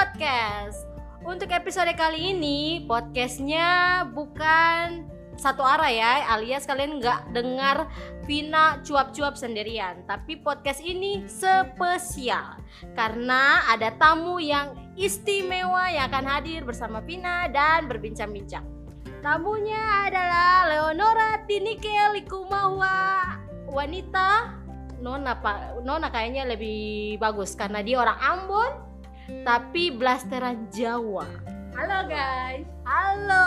Podcast. Untuk episode kali ini, podcastnya bukan satu arah ya, alias kalian nggak dengar Vina cuap-cuap sendirian. Tapi podcast ini spesial karena ada tamu yang istimewa yang akan hadir bersama Vina dan berbincang-bincang. Tamunya adalah Leonora Tinike Likumahwa, wanita Nona pak Nona kayaknya lebih bagus karena dia orang Ambon tapi blasteran Jawa. Halo guys. Halo.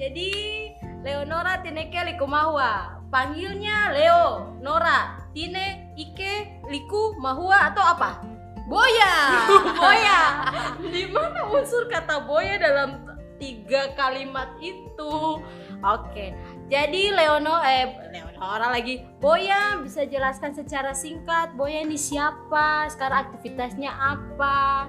Jadi Leonora Tineke Likumahwa. Panggilnya Leo, Nora, Tine, Ike, Liku, Mahua atau apa? Boya. boya. Di mana unsur kata boya dalam tiga kalimat itu? Oke. Jadi Leono eh Leonora lagi. Boya bisa jelaskan secara singkat Boya ini siapa? Sekarang aktivitasnya apa?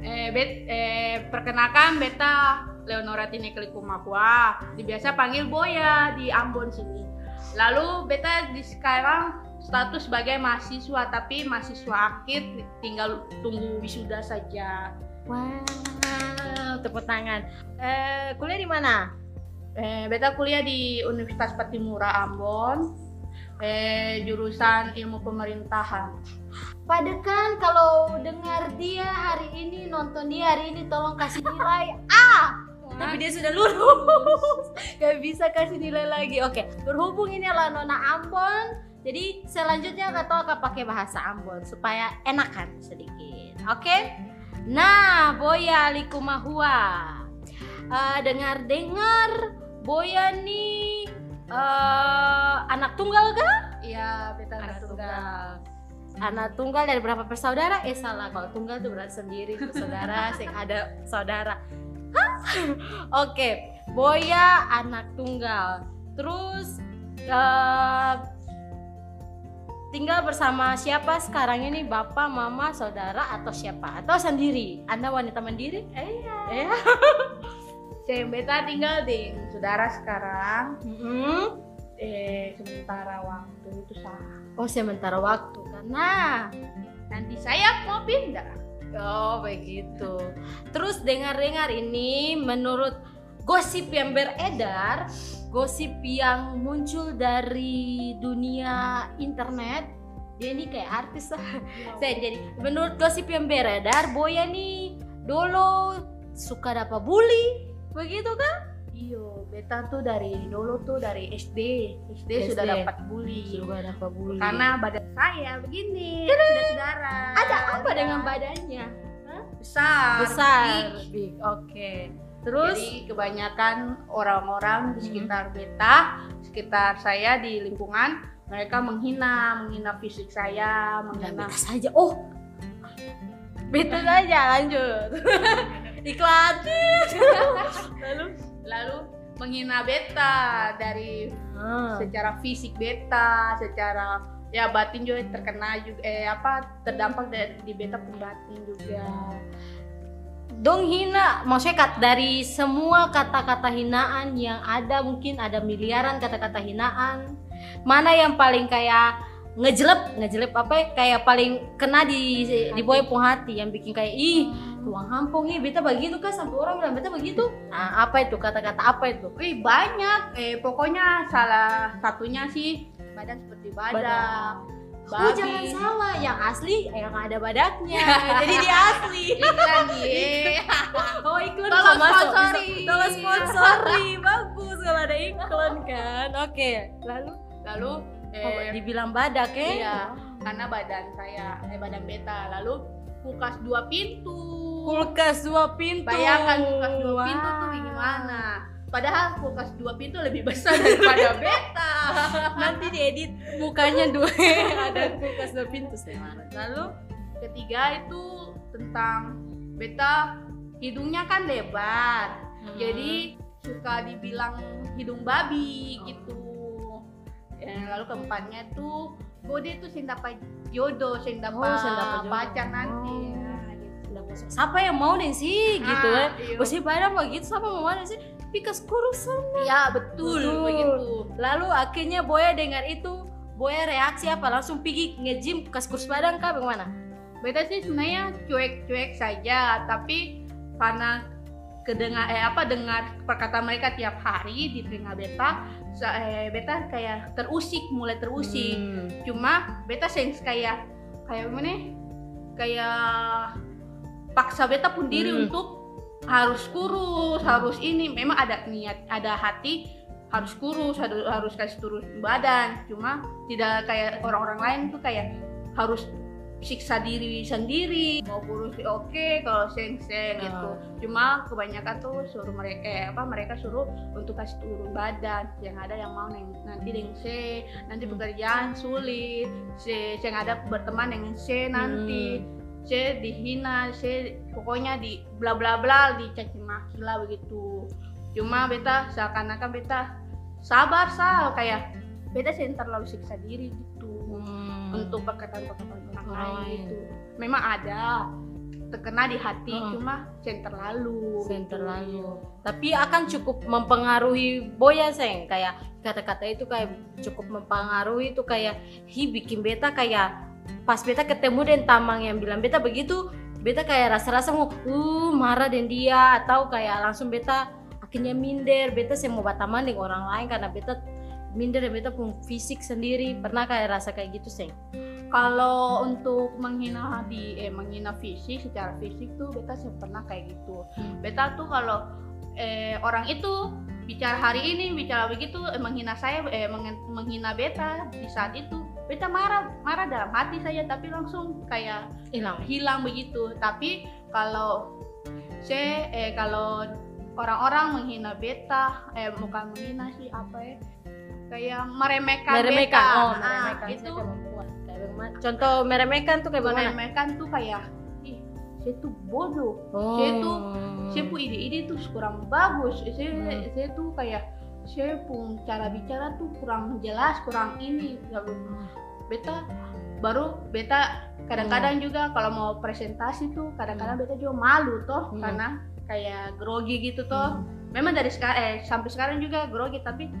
Eh, bet, eh, perkenalkan beta Leonora Tinekeliku Mapua. Biasa panggil Boya di Ambon sini. Lalu beta di sekarang status sebagai mahasiswa tapi mahasiswa akhir tinggal tunggu wisuda saja. Wow, tepuk tangan. Eh, kuliah di mana? Eh, beta kuliah di Universitas Patimura Ambon. Eh, jurusan ilmu pemerintahan. Padekan kalau dengar dia hari ini nonton dia hari ini tolong kasih nilai A. Tapi dia sudah lulus, gak bisa kasih nilai lagi. Oke, berhubung ini adalah Nona Ambon, jadi selanjutnya kata akan pakai bahasa Ambon supaya enakan sedikit. Oke? Nah, Boya Likumahua. Uh, dengar-dengar Boya nih uh, anak tunggal kah? Iya, beta Anak anak tunggal. tunggal. Anak tunggal dari berapa bersaudara? Eh salah, kalau tunggal tuh berarti sendiri bersaudara, sing ada saudara. Hah? Oke, Boya anak tunggal. Terus eh, tinggal bersama siapa sekarang ini? Bapak, mama, saudara atau siapa? Atau sendiri? Anda wanita mandiri? Iya. Eh, Saya beta tinggal di saudara sekarang. mm-mm. Eh, sementara waktu itu sah. Oh sementara waktu karena Nanti saya mau pindah. Oh begitu. Terus dengar-dengar ini menurut gosip yang beredar, gosip yang muncul dari dunia internet, dia ini kayak artis lah. Saya jadi menurut gosip yang beredar, Boya nih dulu suka dapat bully, begitu kan? Iyo, beta tuh dari dulu tuh dari SD. SD, sudah SD. dapat bully. Suka dapat bully. Karena badan saya begini, saudara-saudara. ada apa Ada dengan badannya? besar? Besar, big. big. Oke. Terus Jadi kebanyakan orang-orang di sekitar beta, sekitar saya di lingkungan, mereka menghina, menghina fisik saya, menghina beta saja. Oh, beta saja lanjut. Iklan. Lalu, lalu menghina beta dari ah, secara fisik beta, secara ya batin juga terkena juga eh apa terdampak dari di beta pun batin juga. dong hina, maksudnya kat, dari semua kata-kata hinaan yang ada mungkin ada miliaran kata-kata hinaan. Mana yang paling kayak ngejelep, ngejelep apa ya? Kayak paling kena di di boy pung hati yang bikin kayak ih tuang hampung ih beta begitu kan sampai orang bilang beta begitu. Nah, apa itu kata-kata apa itu? Wih banyak, eh pokoknya salah satunya sih badan seperti badak, Badak. babi. Oh jangan salah, yang asli yang ada badaknya. Jadi dia asli. iklan ye. Oh iklan Tolong sponsori. Tolong sponsori. Bagus kalau ada iklan kan. Oke. Lalu Lalu oh, eh, dibilang badak ya? iya, karena badan saya eh badan beta. Lalu kulkas dua pintu. Kulkas dua pintu. Bayangkan kulkas dua pintu tuh gimana? Padahal kulkas dua pintu lebih besar daripada beta. Nanti diedit mukanya dua ada kulkas dua pintu gimana? Lalu Ketiga itu tentang beta hidungnya kan lebar. Hmm. Jadi suka dibilang hidung babi Oh. gitu. Ya, lalu keempatnya tuh bode tuh dapat jodoh, dapat Oh, jodoh. pacar nanti. Oh. Nah, gitu. Siapa yang mau nih sih gitu Ah, ya? iya. Bosnya badan begitu siapa mau mana sih? Pikas kurusan. Ya betul, Betul. begitu. Lalu akhirnya Boya dengar itu, Boya reaksi apa? Langsung pergi nge-gym kas kurus badan kah bagaimana? beta sih sebenarnya cuek-cuek saja tapi karena kedengar eh apa dengar perkataan mereka tiap hari di telinga beta eh, beta kayak terusik mulai terusik Hmm. cuma beta sense kayak kayak gimana ya? kayak paksa beta pun diri Hmm. untuk harus kurus harus ini memang ada niat ada hati harus kurus harus harus kasih turun badan cuma tidak kayak orang-orang lain tuh kayak harus siksa diri sendiri mau kurus oke kalau seng-seng Ah. gitu. Cuma kebanyakan tuh suruh mereka eh, apa mereka suruh untuk kasih turun badan. Yang ada yang mau neng, nanti dengan C nanti Hmm. pekerjaan sulit. C yang ada berteman dengan C nanti. C dihina C pokoknya di bla bla bla dicaci maki lah begitu. Cuma beta seakan-akan beta sabar sal. Kayak beta sih terlalu siksa diri gitu. Hmm. Untuk perkataan-perkataan orang lain gitu memang ada terkena di hati Hmm. cuma sen terlalu Sen gitu. terlalu. Tapi akan cukup mempengaruhi Boya Seng kayak kata-kata itu kayak cukup mempengaruhi itu kayak hi bikin beta kayak pas beta ketemu dan tamang yang bilang beta begitu beta kayak rasa-rasa mau uh marah dan dia atau kayak langsung beta akhirnya minder beta saya mau berteman dengan orang lain karena beta minder dan beta pun fisik sendiri. Pernah kayak rasa kayak gitu Seng? Kalau untuk menghina di eh menghina fisik secara fisik tuh beta sih pernah kayak gitu. Beta tuh kalau eh, orang itu bicara hari ini bicara begitu eh, menghina saya eh, meng- menghina beta di saat itu beta marah marah dalam hati saya tapi langsung kayak hilang. hilang begitu. Tapi kalau saya eh kalau orang-orang menghina beta eh bukan menghina sih apa ya kayak meremehkan, meremehkan beta. oh Ah, meremehkan itu. Kayak contoh meremehkan tuh kayak bagaimana meremehkan tuh kayak ih saya tuh bodoh. Oh. Saya tuh- saya pun ide-ide tuh kurang bagus. Saya Hmm. saya tuh kayak saya pun cara bicara tuh kurang jelas kurang ini. Lalu beta baru beta kadang-kadang juga kalau mau presentasi tuh kadang-kadang beta juga malu toh Hmm. karena kayak grogi gitu toh. Memang dari sekarang eh sampai sekarang juga grogi tapi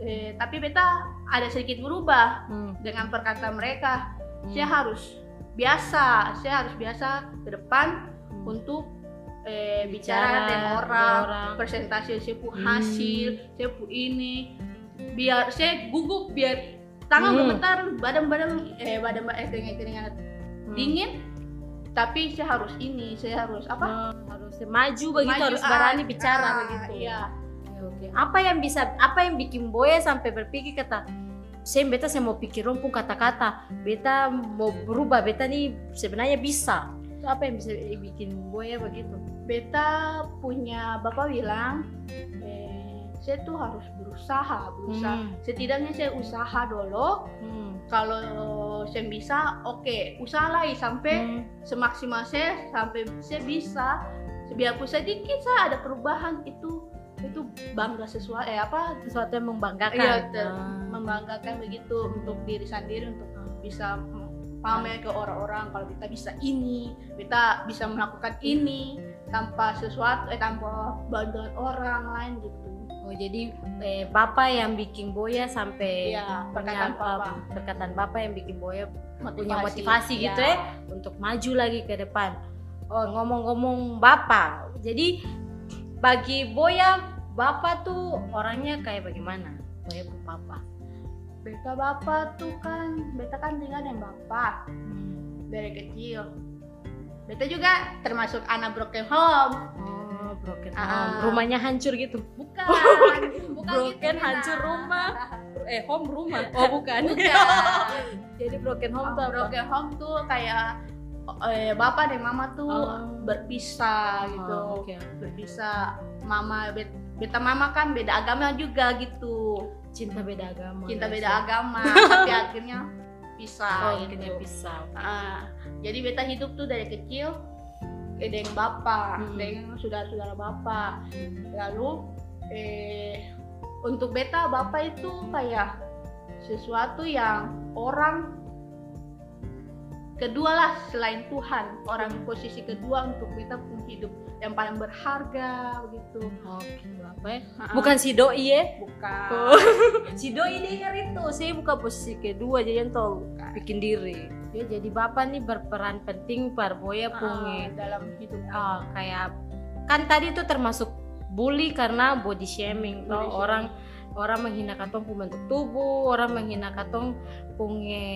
eh, tapi beta ada sedikit berubah Hmm. dengan perkataan mereka Hmm. saya harus biasa saya harus biasa ke depan Hmm. untuk eh, Bicara bicara, dengan orang, orang. presentasi saya pu Hmm. hasil saya pu ini biar saya gugup biar tangan Hmm. gemetar badan-badan eh badan eh keringat-keringat Hmm. dingin tapi saya harus ini saya harus apa Hmm, harus maju begitu Maju, harus berani ah, bicara ah, begitu iya Oke, apa yang bisa apa yang bikin Boya sampai berpikir kata saya beta saya mau pikir rumpung kata-kata. Beta mau berubah beta nih sebenarnya bisa. Itu apa yang bisa bikin Boya begitu? Beta punya bapak bilang eh, saya tuh harus berusaha berusaha. Hmm. setidaknya saya usaha dulu. Hmm. kalau saya bisa oke usaha lagi sampai Hmm. semaksimal saya sampai saya bisa. Biarpun sedikit saya ada perubahan itu itu bangga sesuatu eh apa sesuatu yang membanggakan Iya, ter- Ah. membanggakan begitu untuk diri sendiri untuk bisa pamer ke orang-orang kalau kita bisa ini kita bisa melakukan ini tanpa sesuatu eh tanpa bantuan orang lain gitu Oh jadi eh, bapak yang bikin Boya sampai punya, perkataan Bapak. eh, perkataan bapak yang bikin Boya punya Motivasi. motivasi Iya. gitu ya untuk maju lagi ke depan. Oh ngomong-ngomong bapak, jadi bagi Boya bapak tuh orangnya kayak bagaimana? Boya pun bapak. beta bapak tuh kan beta kan tinggal dengan bapak dari kecil beta juga termasuk anak broken home Oh broken Ah. home, rumahnya hancur gitu. bukan bukan Broken, gitu, hancur Nina. rumah. Eh home rumah? Oh bukan. bukan jadi broken home tuh apa? broken home tuh kayak eh, bapak dan mama tuh Oh. berpisah gitu Oh, oke. berpisah mama bet- beta mama kan beda agama juga gitu Cinta beda agama. cinta beda ya. agama tapi akhirnya pisah Oh, gitu. akhirnya pisah. Ah, jadi beta hidup tuh dari kecil eh, dengan bapak Hmm. dengan saudara-saudara bapak lalu eh untuk beta bapak itu kayak sesuatu yang orang kedua lah selain Tuhan orang posisi kedua untuk beta pun hidup yang paling berharga begitu Oke, bapak ya. Bukan si doi ya? bukan Oh. si doi dengar itu, saya bukan posisi kedua jadi yang tahu bikin diri. Ya, jadi bapak nih berperan penting par boya Ah, punya dalam hidup oh, kayak kan tadi itu termasuk bully karena body shaming toh Body shaming. orang orang menghina katong punya bentuk tubuh orang menghina katong punya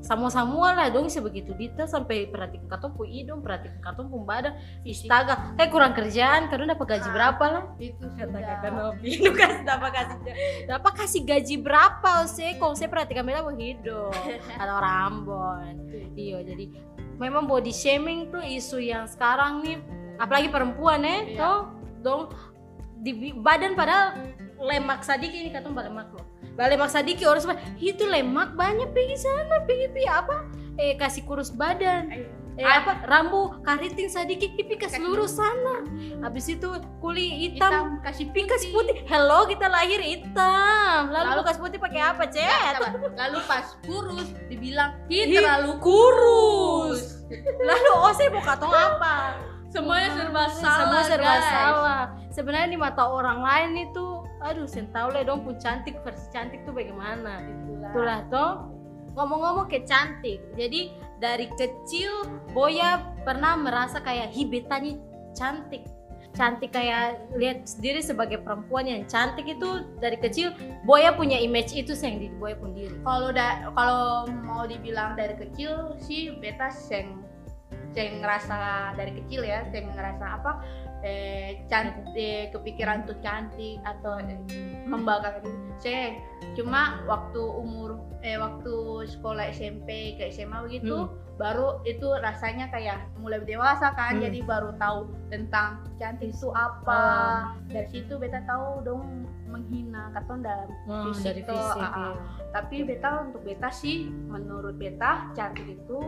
sama semua lah dong sebegitu dita sampai perhatikan katong punya hidung perhatikan katong punya badan. Istaga eh kurang kerjaan karena dapat gaji Ah, berapa lah? itu kata kakak Novi lu kasih dapat kasih dapat kasih gaji berapa sih kalau saya perhatikan beta mau hidup atau orang Ambon iya jadi memang body shaming tuh isu yang sekarang nih apalagi perempuan ya Iya. tuh dong di badan padahal lemak sadiki ini katong lemak loh lemak sadiki orang semua itu lemak banyak pergi sana pergi pergi apa eh kasih kurus badan Ayo. eh apa rambu kariting sadiki pipi ke Kasih seluruh sana habis itu kulit hitam hitam kasih Pikas putih. Hello, kita lahir hitam. Lalu, Lalu- bekas putih pakai apa, Cet? lalu pas kurus dibilang hi terlalu kurus. Lalu oh saya mau katong apa? semuanya serba salah Semua serba guys. salah. Sebenarnya di mata orang lain itu aduh, saya tahu lah dong pun cantik versi cantik tuh bagaimana. Itulah. Itulah toh. Ngomong-ngomong ke cantik. Jadi dari kecil Boya pernah merasa kayak hibetanya cantik. Cantik kayak lihat sendiri sebagai perempuan yang cantik itu dari kecil Boya punya image itu sih yang di Boya pun diri. kalau da kalau mau dibilang dari kecil sih beta seng seng ngerasa dari kecil ya seng ngerasa apa eh cantik kepikiran tuh cantik atau eh, membanggakan diri saya cuma waktu umur eh waktu sekolah SMP ke SMA begitu baru itu rasanya kayak mulai dewasa kan Hmm. jadi baru tahu tentang cantik itu apa dari situ beta tahu dong menghina katon dalam Hmm, Fisik dari fisik. iya. tapi beta untuk beta sih menurut beta cantik itu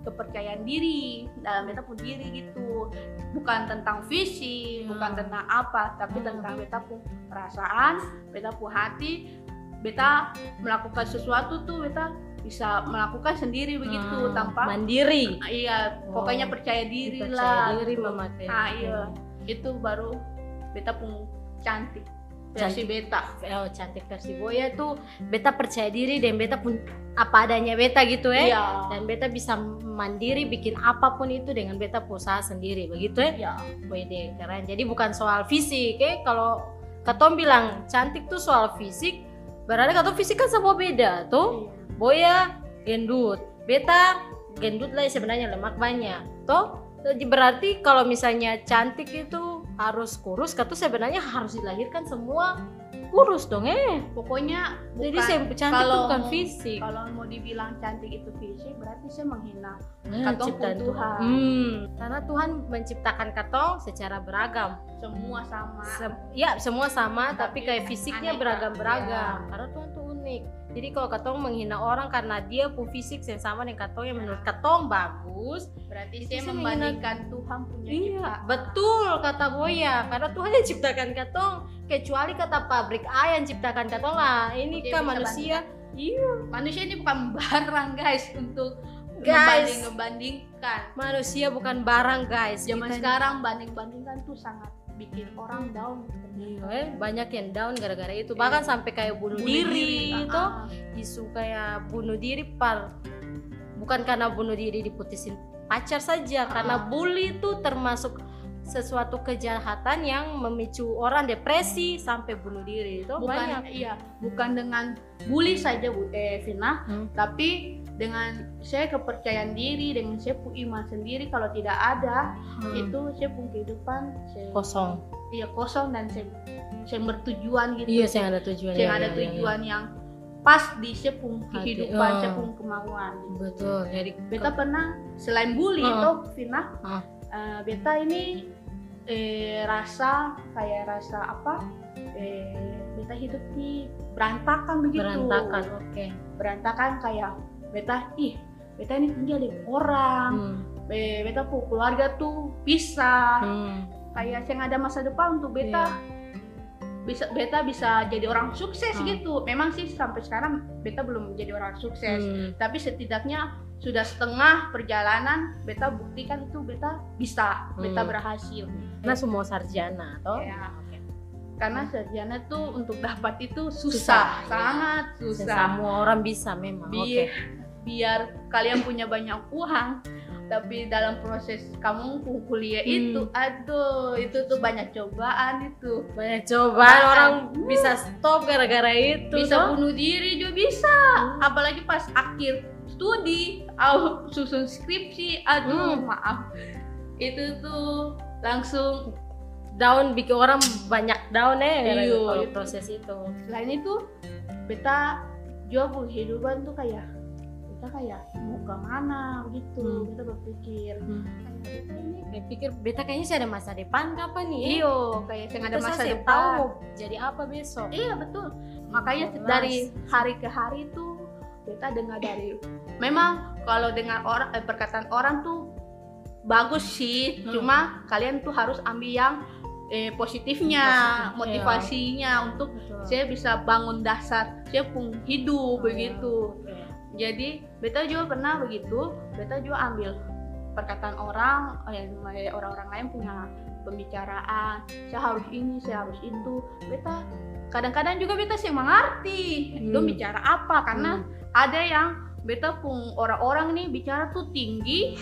kepercayaan diri dalam beta pun diri gitu bukan tentang fisik Ya. bukan tentang apa tapi Hmm. tentang beta pun perasaan beta pun hati beta melakukan sesuatu tuh beta bisa melakukan sendiri begitu Hmm, tanpa mandiri. iya pokoknya Oh, percaya diri Percaya lah diri gitu. memakai. ah iya itu baru beta pun cantik versi beta Oh, cantik versi Boya tuh beta percaya diri dan beta pun apa adanya beta gitu ya. iya Dan beta bisa mandiri bikin apa pun itu dengan beta usaha sendiri begitu ya. iya Wede keren. Jadi bukan soal fisik ya. Kalau Katom bilang cantik tuh soal fisik, berarti Katom fisik kan semua beda tuh. Iya. Boya gendut, beta gendut lah sebenarnya lemak banyak. Toh jadi berarti kalau misalnya cantik itu harus kurus, kata sebenarnya harus dilahirkan semua kurus dong eh. pokoknya Jadi bukan- saya cantik itu kalau bukan mau- fisik. kalau mau dibilang cantik itu fisik berarti saya menghina Nah, katong pun Tuhan. Hmm, karena Tuhan menciptakan katong secara beragam. semua sama Sem- ya semua sama tapi, Tapi kayak fisiknya beragam-beragam Ya. karena Tuhan tuh unik jadi kalau katong menghina orang karena dia pun fisik yang sama dengan katong yang menurut katong bagus berarti saya membandingkan Tuhan punya iya ciptaan. betul kata Boya. Karena Tuhan yang ciptakan katong kecuali kata pabrik A yang ciptakan katong lah ini Dia kan manusia. iya. Manusia ini bukan barang guys untuk Guys. ngebanding ngebandingkan manusia bukan barang guys. Zaman Kita- sekarang banding bandingkan tuh sangat bikin orang down Iya, eh, banyak yang down gara-gara itu bahkan sampai kayak bunuh, Bunuh diri, ah, itu ah. isu kayak bunuh diri par bukan karena bunuh diri diputusin pacar saja karena Ah. bully itu termasuk sesuatu kejahatan yang memicu orang depresi sampai bunuh diri itu bukan banyak iya bukan dengan bully saja bu eh Vina Hmm. tapi dengan saya kepercayaan diri dengan saya punya iman sendiri kalau tidak ada Hmm. itu saya punya kehidupan saya kosong iya kosong dan saya saya bertujuan gitu iya saya ada tujuan saya ya, ada ya, ya, tujuan yang pas di saya punya Hati, kehidupan oh. saya punya kemauan ya. betul jadi beta pernah selain bully itu Vina Ah. eh, beta ini eh, rasa kayak rasa apa eh, beta hidup di berantakan begitu berantakan oke berantakan kayak beta ih beta ini tinggal di orang Hmm. beta pu keluarga tuh pisah Hmm. kayak yang ada masa depan untuk beta bisa beta bisa jadi orang sukses Hmm. gitu memang sih sampai sekarang beta belum jadi orang sukses Hmm. tapi setidaknya sudah setengah perjalanan beta buktikan itu beta bisa beta Hmm. berhasil karena semua sarjana toh Ya. karena sarjana tuh untuk dapat itu Susah, susah, ya. sangat susah semua orang bisa memang oke Bi- biar kalian punya banyak uang tapi dalam proses kamu kuliah Hmm. itu aduh itu tuh banyak cobaan itu. Banyak cobaan orang bisa stop gara-gara itu bisa toh. bunuh diri juga bisa apalagi pas akhir studi au susun skripsi aduh Hmm. maaf. Itu tuh langsung down bikin orang banyak down ya gara-gara Iya, proses itu. Selain itu beta juga kehidupan tuh kayak kita kayak mau ke mana gitu Hmm. kita berpikir kayak ini Saya pikir beta kayaknya sih ada masa depan kapan nih? eh? iyo kayak yang ada masa depan tahu mau jadi apa besok. iya betul makanya Jelas. dari hari ke hari tuh beta dengar dari memang kalau dengar orang eh, perkataan orang tuh bagus sih Hmm. cuma kalian tuh harus ambil yang eh, positifnya Positif, iya. motivasinya untuk Betul. saya bisa bangun dasar saya pun hidup begitu Oke. Jadi beta juga pernah begitu beta juga ambil perkataan orang eh, orang-orang lain punya pembicaraan saya harus ini saya harus itu beta kadang-kadang juga beta sih mengerti Hmm. bicara apa karena Hmm. ada yang beta pun orang-orang nih bicara tuh tinggi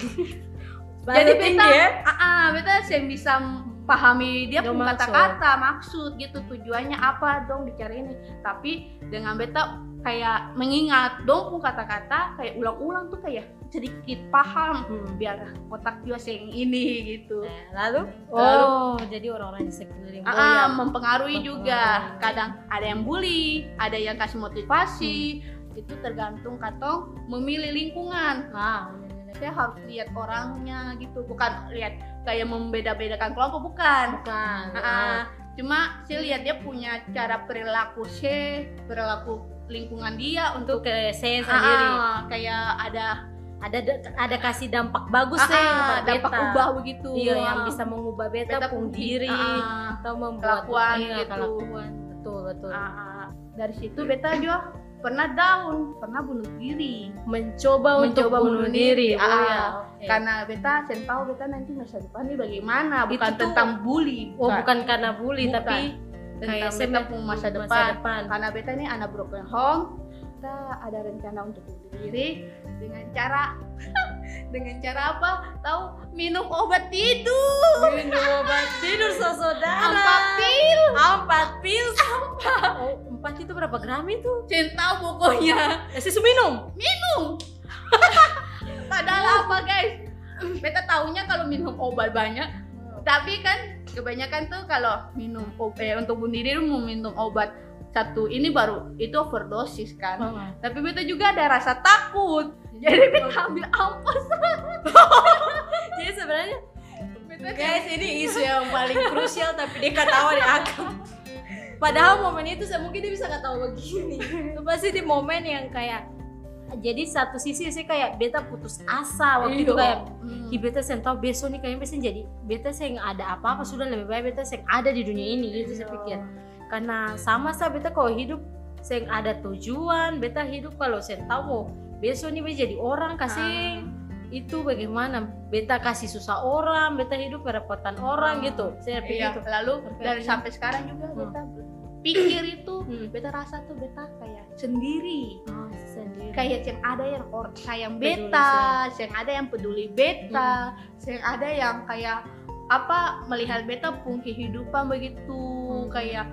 jadi tinggi beta ya? ah, beta sih bisa pahami dia Yang pun kata-kata maksud gitu tujuannya apa dong bicara ini tapi dengan beta kayak mengingat dong pun kata-kata kayak ulang-ulang tuh kayak sedikit paham Hmm. biar otak juga sing ini gitu Nah, lalu? Lalu? Oh, jadi orang-orang di sekeliling Boya. ah, mempengaruhi juga Mempengaruhi. kadang ada yang bully ada yang kasih motivasi itu tergantung katong memilih lingkungan Ah, saya harus lihat orangnya gitu bukan lihat kayak membeda-bedakan kelompok bukan bukan. Ah, ah. cuma saya lihat dia punya cara perilaku saya perilaku lingkungan dia Untuk ke saya sendiri. ah, kayak ada Ada ada kasih dampak bagus ah, sih ah, kepada dampak beta. ubah begitu Iya, yang Ah, bisa mengubah beta, beta pun pun diri ah, atau membuat kelakuan iya, gitu. kelakuan. Betul, betul. ah, ah. dari situ beta juga pernah down pernah bunuh diri Mencoba, untuk Mencoba bunuh bunuh diri. diri. Oh, Ah, ya. oke. karena beta saya tahu beta nanti masa depan ini bagaimana Itu bukan tuh- tentang bully Oh, bukan karena bully Bukan. tapi tentang kayak beta masa masa depan depan. karena beta ini anak broken home kita ada rencana untuk bunuh diri dengan cara dengan cara apa? Tahu? Minum obat tidur. Minum obat tidur saudara. empat pil. Empat pil. Oh, empat itu berapa gram itu? cinta pokoknya. Eh, susu minum. minum. Padahal apa guys? Beta taunya kalau minum obat banyak. Tapi kan kebanyakan tuh kalau minum ob- eh, untuk bunuh diri mau minum obat satu ini baru itu overdosis kan tapi beta juga ada rasa takut jadi beta ambil ampas Jadi sebenarnya beta guys ini isu yang paling krusial tapi dia ketawa di akam. Padahal momen itu saya mungkin dia bisa ketawa begini. Itu pasti di momen yang kayak jadi satu sisi sih kayak beta putus asa waktu itu Iya. kayak Hmm. Beta sen tahu besok nih kayaknya beta jadi beta sen ada apa apa sudah lebih baik beta sen ada di dunia ini gitu saya Iya. pikir karena sama sah beta kalau hidup sen ada tujuan beta hidup kalau sen tahu besok nih beta jadi orang kasih itu bagaimana? Beta kasih susah orang beta hidup kerepotan orang Ah. gitu. Saya pikir Iya, itu lalu dari sampai sekarang juga Hmm. beta pikir itu Hmm. beta rasa tuh beta kayak sendiri. Oh, sendiri. Kayak yang ada yang orang sayang beta, yang ada yang peduli beta, yang ada yang kayak apa melihat beta pun kehidupan begitu. Hmm. kayak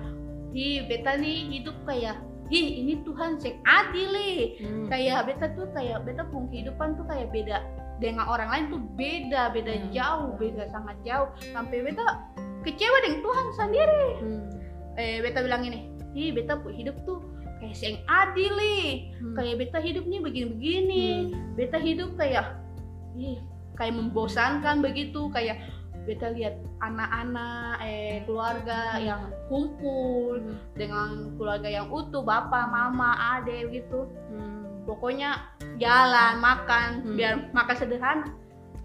hi beta nih hidup kayak hi ini Tuhan yang adil nih Hmm. kayak beta tuh kayak beta pun kehidupan tuh kayak beda dengan orang lain tuh beda beda Hmm. jauh beda sangat jauh sampai beta kecewa dengan Tuhan sendiri Hmm. eh beta bilang ini hi beta pun hidup tuh kayak yang adil nih Hmm. kayak beta hidup nih begini-begini beta hidup kayak ih kayak membosankan begitu kayak beta lihat anak-anak eh keluarga yang kumpul Hmm. dengan keluarga yang utuh bapak mama ade gitu Hmm. pokoknya jalan makan Hmm. biar makan sederhana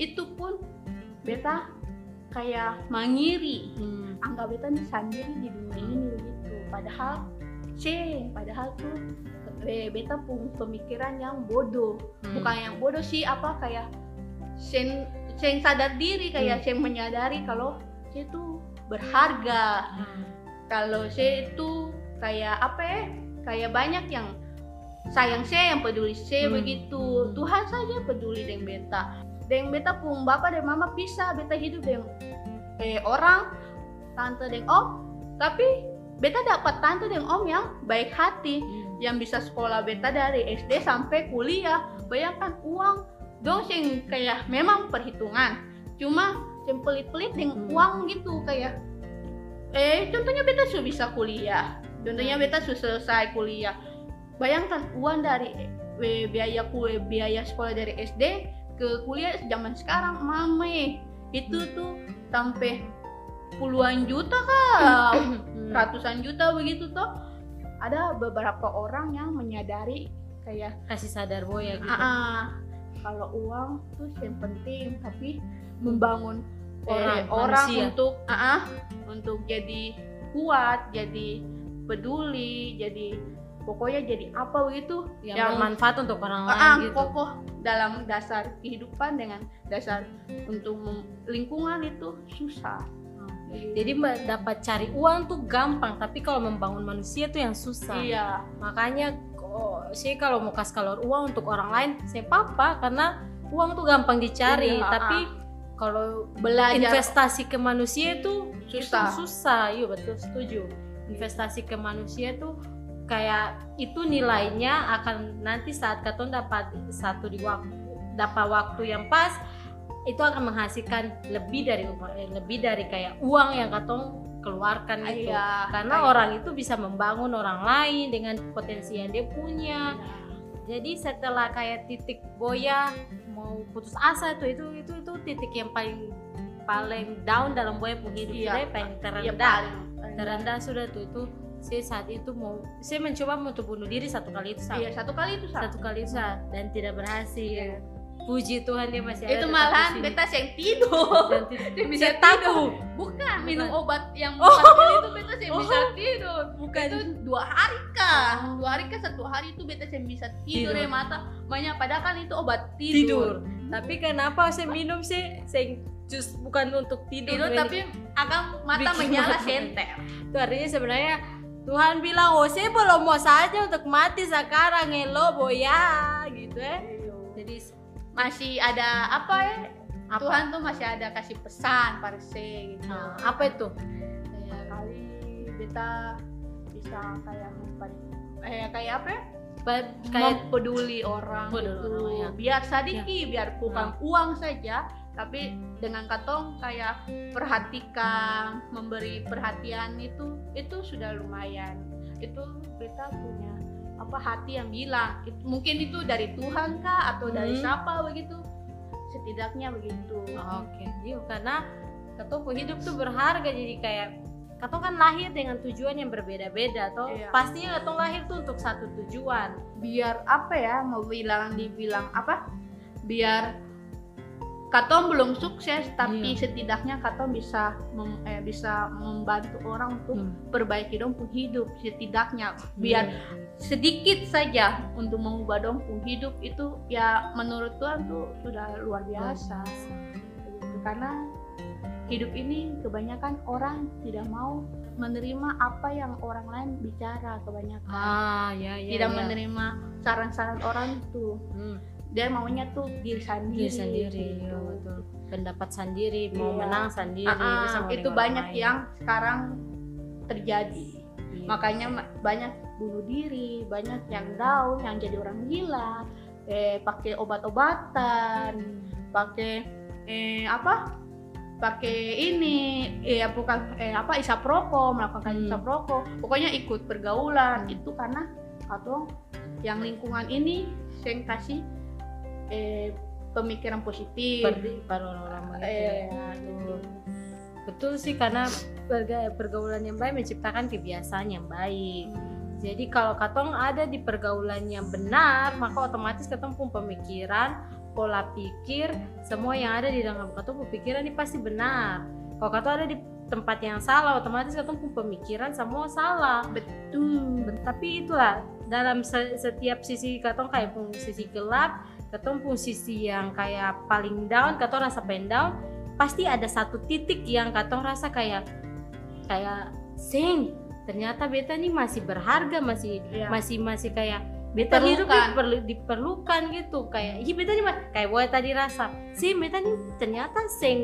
itu pun beta kayak mengiri Hmm. anggap beta nih sendiri di dunia ini begitu padahal c padahal tuh eh, beta pun pemikiran yang bodoh Hmm. bukan yang bodoh sih apa kayak sen sen sadar diri kayak sen menyadari kalau saya tuh berharga. Hmm. kalau saya itu kayak apa ya kayak banyak yang sayang saya yang peduli saya Hmm. begitu. Tuhan saja peduli dengan beta. Dengan beta pun bapak dan mama bisa beta hidup dengan eh, orang tante dan om. Tapi beta dapat tante dan om yang baik hati yang bisa sekolah beta dari SD sampai kuliah. Bayangkan uang dong sing kayak memang perhitungan cuma yang pelit-pelit dengan Hmm. uang gitu kayak eh contohnya beta sudah bisa kuliah contohnya Hmm. beta sudah selesai kuliah. Bayangkan uang dari eh, biaya kue biaya sekolah dari SD ke kuliah zaman sekarang mame. Itu Hmm. tuh sampai puluhan juta kah ratusan juta begitu toh. Ada beberapa orang yang menyadari kayak kasih sadar boya gitu. "Ah, ah, kalau uang tuh yang penting tapi membangun eh, Orang, orang manusia. untuk ah, ah, untuk jadi kuat jadi peduli jadi pokoknya jadi apa begitu yang, yang- bermanfaat untuk orang ah, lain gitu. kokoh dalam dasar kehidupan dengan dasar untuk lingkungan itu susah. Jadi mbak dapat cari uang tuh gampang tapi kalau membangun manusia tuh yang susah. Iya. Makanya oh, saya kalau mau kasih keluar uang untuk orang lain saya papa karena uang tuh gampang dicari. Iya, tapi kalau belajar investasi ke manusia itu Susah. itu susah iya betul setuju. Investasi ke manusia tuh kayak itu nilainya akan nanti saat katon dapat satu di waktu dapat waktu yang pas itu akan menghasilkan lebih dari eh, lebih dari kayak uang yang katong keluarkan itu Iya, karena kayak- orang itu bisa membangun orang lain dengan potensi yang dia punya. Jadi setelah kayak titik boya mau putus asa itu itu itu itu titik yang paling paling down dalam boya pun hidup Iya. sudah paling Iya, terendah. paling- terendah sudah tuh itu saya saat itu mau saya mencoba untuk bunuh diri satu kali itu Iya, Sa. satu kali itu Sa. satu kali itu dan tidak berhasil puji Tuhan dia masih ada itu malahan beta yang tidur. Saya bisa tahu bukan. Minum obat yang Oh. itu beta yang Oh. bisa tidur. Bukan. Itu dua hari kah? Dua hari kah? Satu hari itu beta yang bisa tidur, Tidur. ya mata. Banyak padahal kan itu obat tidur. Tidur. Tapi kenapa saya minum sih? Saya jus bukan untuk tidur, tidur tapi akan mata menyala senter itu artinya sebenarnya Tuhan bilang oh saya belum mau saja untuk mati sekarang elo boya gitu ya. Jadi masih ada apa ya? Apa? Tuhan tuh masih ada kasih pesan saya gitu. Nah, apa itu? Kayak kali beta bisa kayak memper- eh, kayak apa ya? Ba- kayak mempeduli orang Peduli itu orang, ya. biar sedikit biar bukan Nah. uang saja tapi dengan katong kayak perhatikan memberi perhatian itu itu sudah lumayan. Itu kita punya apa hati yang bilang? Mungkin itu dari Tuhan kah? Atau dari Hmm. siapa begitu? Setidaknya begitu. Oke iya karena katong pun hidup tuh berharga jadi kayak katong kan lahir dengan tujuan yang berbeda-beda toh Iya. pastinya katong lahir tuh untuk satu tujuan. Biar apa ya mau bilang dibilang apa? Biar Katong belum sukses tapi Iya. setidaknya Katong bisa mem- eh, bisa membantu orang untuk Hmm. perbaiki dong pun hidup setidaknya biar sedikit saja untuk mengubah dong pun hidup itu ya menurut Tuhan tuh sudah luar biasa Begitu. karena hidup ini kebanyakan orang tidak mau menerima apa yang orang lain bicara kebanyakan ah ya ya tidak ya. menerima saran-saran orang itu Hmm. Dia maunya tuh diri sendiri diri sendiri gitu. ya betul pendapat sendiri mau Iya. menang sendiri bisa mau itu banyak lain. yang sekarang terjadi Iya. makanya ma- banyak bunuh diri banyak yang down yang jadi orang gila eh pakai obat-obatan pakai eh apa pakai ini eh bukan eh apa isap rokok melakukan Hmm. isap rokok pokoknya ikut pergaulan itu karena atau yang lingkungan ini yang kasih eh pemikiran positif. Perdi- orang-orang Eh, ya. Betul. betul sih karena perga- pergaulan yang baik menciptakan kebiasaan yang baik. Jadi kalau katong ada di pergaulan yang benar maka otomatis katong pun pemikiran pola pikir semua yang ada di dalam katong pemikiran ini pasti benar. Kalau katong ada di tempat yang salah otomatis katong pun pemikiran semua salah. Betul. Bet- tapi itulah dalam se- setiap sisi katong kayak pun sisi gelap katong pun sisi yang kayak paling down katong rasa paling down pasti ada satu titik yang katong rasa kayak kayak sing ternyata beta nih masih berharga masih ya. masih masih kayak beta hidup Diperlukan. ini perlu diperlukan gitu kayak hi beta nih mah kayak boy tadi rasa sih beta nih ternyata seng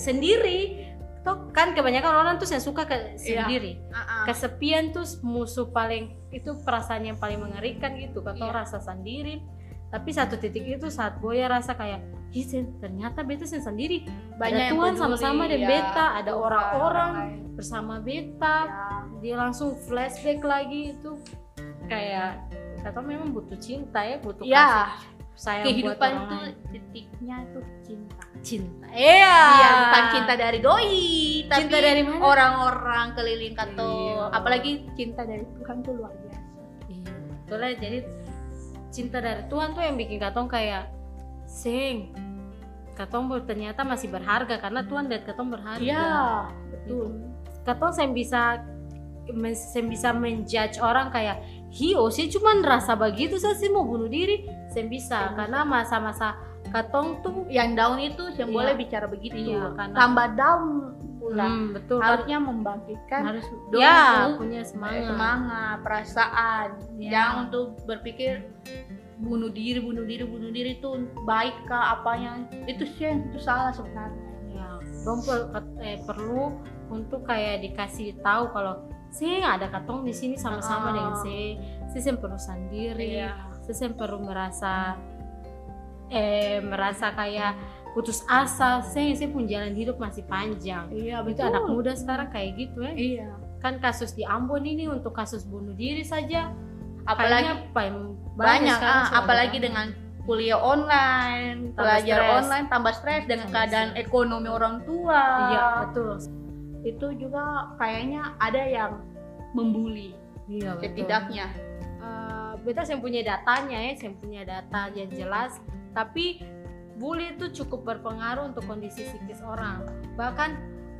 sendiri toh kan kebanyakan orang tuh yang suka ke Iya. sendiri Ah, ah. kesepian tuh musuh paling itu perasaan yang paling mengerikan gitu kata Iya. rasa sendiri tapi satu titik itu saat Boya rasa kayak Ih, Sen, ternyata beta sen sendiri banyak ada Tuhan peduli, sama-sama dan ya. beta ada orang-orang bersama beta Ya. dia langsung flashback lagi itu kayak kata memang butuh cinta ya butuh Ya, kasih sayang kehidupan buat orang tuh lain. titiknya tuh cinta. cinta iya Iya, bukan cinta dari doi, tapi Cinta dari mana? orang-orang keliling kato. Iya. Apalagi cinta dari Tuhan tuh luar biasa. Iya, betul lah. Jadi cinta dari Tuhan tuh yang bikin Katong kayak sing. Katong ternyata masih berharga karena Tuhan lihat Katong berharga. Iya, betul. Katong saya bisa saya bisa menjudge orang kayak hio sih cuman rasa begitu saya sih mau bunuh diri saya bisa Saya karena masa-masa katong tuh Yang down itu yang Iya. boleh bicara begitu. Iya, karena- Tambah down pula. hmm, betul kan Harusnya membangkitkan harus dong ya punya semangat, semangat, perasaan. Iya. Jangan untuk berpikir bunuh diri, bunuh diri, bunuh diri itu baik kah apanya? Itu sih yang itu salah sebenarnya. ya dong eh, perlu untuk kayak dikasih tahu kalau sih ada katong di sini sama-sama Ah. dengan si si perlu sendiri Iya. si perlu merasa eh merasa kayak putus asa saya saya pun jalan hidup masih panjang Iya, itu anak muda sekarang kayak gitu ya Iya. kan kasus di Ambon ini untuk kasus bunuh diri saja Apalagi banyak, sekarang ah, apalagi banyak. dengan kuliah online, Tambah belajar stres. online tambah stres dengan Tambah keadaan stres. ekonomi orang tua. iya betul Itu juga kayaknya ada yang membuli iya betul setidaknya. Eh, beta saya punya datanya ya, saya punya data yang jelas. Tapi bully itu cukup berpengaruh untuk kondisi psikis orang. Bahkan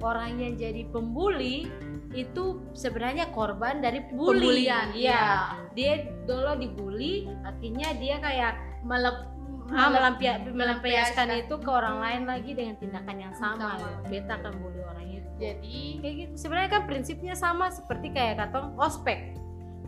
orang yang jadi pembuli itu sebenarnya korban dari bully. Pembulian, Iya. Dia dulu dibully, akhirnya dia kayak Melep, ah, melampia- melampiaskan melampiaskan. itu ke orang lain lagi dengan tindakan yang sama. Sama. Beta akan bully orang itu jadi kayak gitu sebenarnya kan prinsipnya sama seperti kayak katong ospek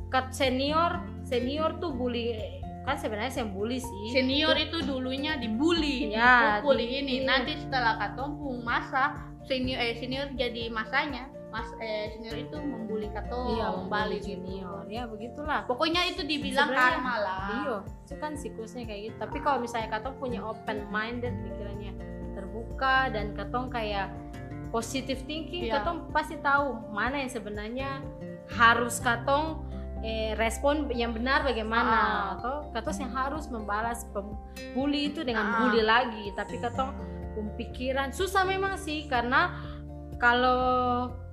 kat senior senior tuh bully kan sebenarnya saya bully sih senior itu dulunya dibully, Ya, dipukul di- ini. Nanti setelah katompung masa senior eh senior jadi masanya, mas eh senior itu membuli kato iya membuli gitu. junior ya begitulah Pokoknya itu dibilang Sebenarnya, karma lah. iya itu kan siklusnya kayak gitu tapi kalau misalnya katong punya open minded pikirannya terbuka dan katong kayak positive thinking Iya. katong pasti tahu mana yang sebenarnya harus katong eh, respon yang benar bagaimana Ah. atau katong yang harus membalas bully itu dengan Ah. bully lagi tapi katong pemikiran susah memang sih karena kalau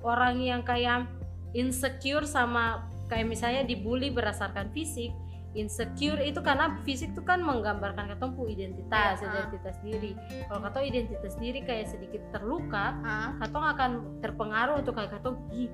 orang yang kayak insecure sama kayak misalnya dibully berdasarkan fisik insecure itu karena fisik itu kan menggambarkan katong pu identitas Iya, ah. identitas diri kalau katong identitas diri kayak sedikit terluka Ah, katong akan terpengaruh untuk kayak katong "Ih,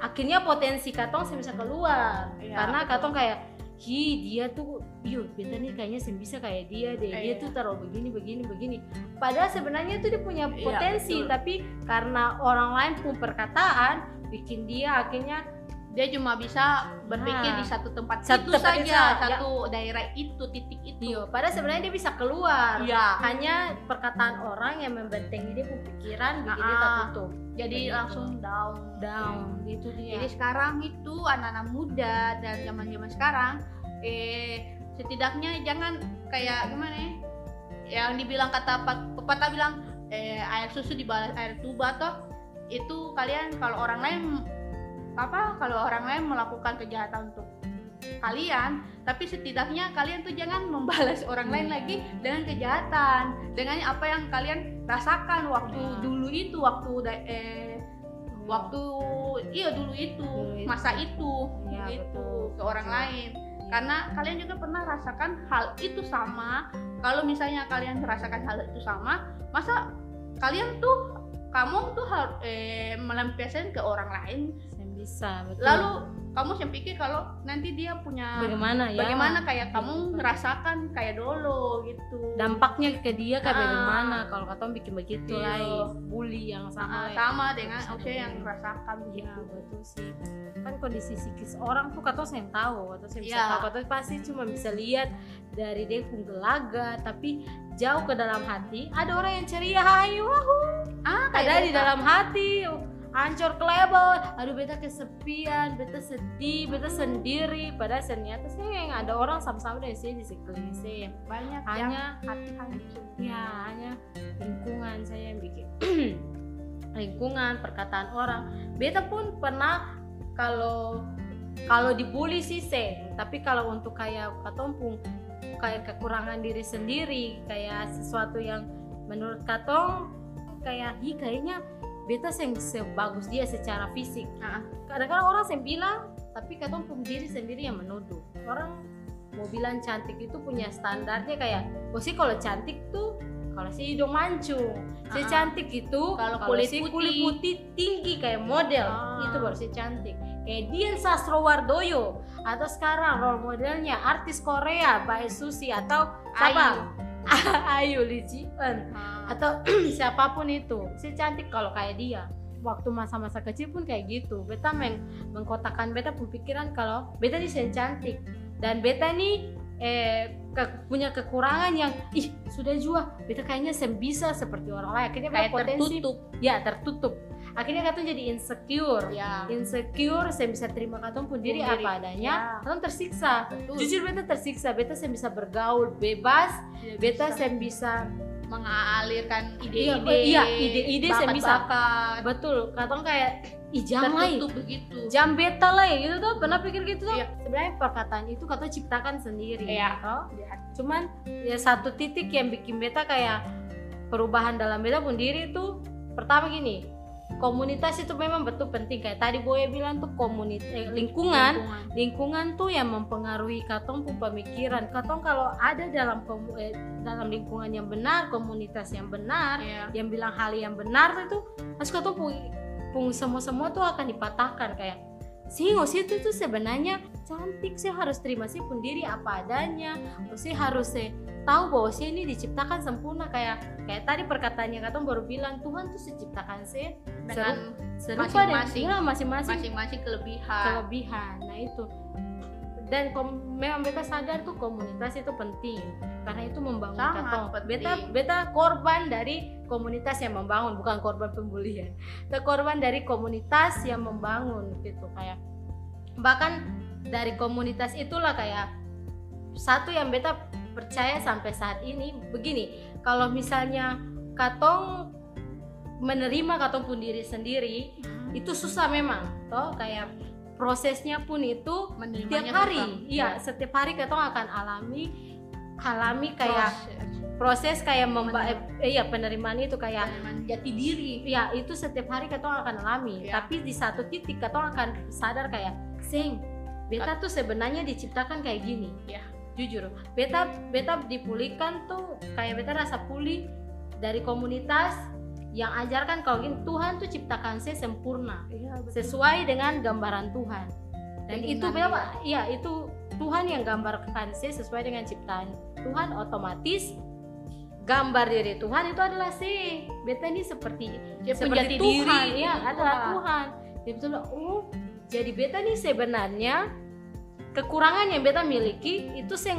akhirnya potensi katong saya bisa keluar Iya, karena betul. katong kayak hi dia tuh yuk beta nih kayaknya saya bisa kayak dia deh dia Iya. tuh taruh begini begini begini padahal sebenarnya tuh dia punya Iya, potensi betul. tapi karena orang lain pun perkataan bikin dia akhirnya dia cuma bisa berpikir Nah. di satu tempat Satu itu tempat saja, itu, ya. satu daerah itu, titik itu. Iya, padahal sebenarnya dia bisa keluar. Iya. Hanya perkataan orang yang membentengi dia pikiran, bikin dia Ah. tertutup. Jadi Begitu. langsung down. Down, itu dia. Jadi sekarang itu anak-anak muda dan zaman-zaman sekarang eh setidaknya jangan kayak gimana ya? Yang dibilang kata pe- pepatah bilang eh air susu dibalas air tuba toh itu kalian kalau orang lain apa kalau orang lain melakukan kejahatan untuk kalian tapi setidaknya kalian tuh jangan membalas orang lain Iya. lagi dengan kejahatan dengan apa yang kalian rasakan waktu Iya. dulu itu waktu eh waktu iya dulu itu Dulu itu. masa itu Iya, itu betul. ke orang Betul. lain karena kalian juga pernah rasakan hal itu sama kalau misalnya kalian merasakan hal itu sama masa kalian tuh kamu tuh harus eh, melampiaskan ke orang lain bisa, betul. lalu kamu yang pikir kalau nanti dia punya bagaimana ya bagaimana kayak kamu ngerasakan kayak dulu gitu dampaknya ke dia kayak Ah. bagaimana kalau katong bikin begitu Iya. lah bully yang sama, sama lah. sama dengan Oce yang merasakan Iya gitu betul sih kan kondisi psikis orang tuh katong yang tahu katong yang bisa Iya. tahu katong pasti cuma bisa lihat dari dia pun gelaga tapi jauh ke dalam hati ada orang yang ceria hayu wahoo ah ada di beta. dalam hati ancur kelebon aduh beta kesepian beta sedih beta sendiri. Padahal ternyata sih yang ada orang sama-sama dari sini di sekeliling saya banyak hanya yang hati hancur ya hanya lingkungan saya yang bikin. Lingkungan perkataan orang. Beta pun pernah kalau kalau dibully sih seng tapi kalau untuk kayak katompung kayak kekurangan diri sendiri kayak sesuatu yang menurut katong kayak hi kayaknya beta seng sebagus dia secara fisik. Kadang-kadang orang yang bilang tapi katong pun diri sendiri yang menuduh. Orang mau bilang cantik itu punya standarnya kayak oh sih kalau cantik tuh kalau si hidung mancung. Si cantik itu Kalau kalau kulit si putih. kulit putih tinggi kayak model Ah. itu baru si cantik. Kayak Dian Sastrowardoyo atau sekarang role modelnya artis Korea Bae Susi atau siapa Ayu Lee Ji Eun Ah. atau siapa pun itu. Si cantik kalau kayak dia waktu masa-masa kecil pun kayak gitu. Beta meng mengkotakkan beta pun pikiran kalau beta ini sen cantik. Dan beta nih eh ke- punya kekurangan yang ih sudah juga beta kayaknya sen bisa seperti orang lain. Akhirnya kayak potensi. tertutup. Ya tertutup akhirnya katong jadi insecure ya insecure saya bisa terima katong pun diri apa adanya ya. katong tersiksa Betul. jujur beta tersiksa beta saya bisa bergaul bebas Tidak beta bisa saya bisa mengalirkan Iya, ide-ide iya, ide-ide saya bisa. betul katong kayak ih jam lah tertutup begitu jam beta lah ya gitu tuh pernah pikir gitu tuh Iya. sebenarnya perkataan itu katong ciptakan sendiri Iya. toh. Iya. cuman ya satu titik yang bikin beta kayak perubahan dalam beta pun diri tuh pertama gini komunitas itu memang betul penting. Kayak tadi Boya bilang tuh komunitas lingkungan. Lingkungan. Tuh yang mempengaruhi katong pun pemikiran. Katong kalau ada dalam eh, dalam lingkungan yang benar komunitas yang benar Iya. yang bilang hal yang benar itu pasti katong pun pun semua semua tuh akan dipatahkan. Kayak sih sih itu tuh sebenarnya cantik sih harus terima sih pun diri apa adanya. Sih harus sih tahu bahwa sih ini diciptakan sempurna kayak kayak tadi perkataannya katong baru bilang Tuhan tuh seciptakan sih dengan serupa Masing-masing. dengan masing-masing masing-masing kelebihan. kelebihan. Nah itu dan kom- memang beta sadar tuh komunitas itu penting. Karena itu membangun Sangat katong penting. beta beta korban dari komunitas yang membangun bukan korban pembulian. Beta korban dari komunitas yang membangun gitu. Kayak bahkan dari komunitas itulah kayak satu yang beta percaya sampai saat ini begini. Kalau misalnya katong menerima katong pun diri sendiri itu susah memang toh. Kayak prosesnya pun itu menerimanya tiap hari. iya setiap hari kita akan alami alami kayak Proses. proses kayak memba eh, iya penerimaan itu kayak penerimaan jati diri. Ya itu setiap hari kita akan alami. Iya. tapi di satu titik kita akan sadar kayak sing beta tuh sebenarnya diciptakan kayak gini. Iya. jujur beta beta dipulihkan tuh kayak beta rasa pulih dari komunitas yang ajarkan kalau gini Tuhan tuh ciptakan saya sempurna iya betul. sesuai dengan gambaran Tuhan dan itu Keinginan berapa ya itu Tuhan yang gambarkan saya sesuai dengan ciptaan Tuhan otomatis gambar diri Tuhan itu adalah si beta ini seperti Dia seperti Tuhan diri, ya Tuhan. adalah Tuhan dia betul oh jadi beta ini sebenarnya kekurangan yang beta miliki itu sing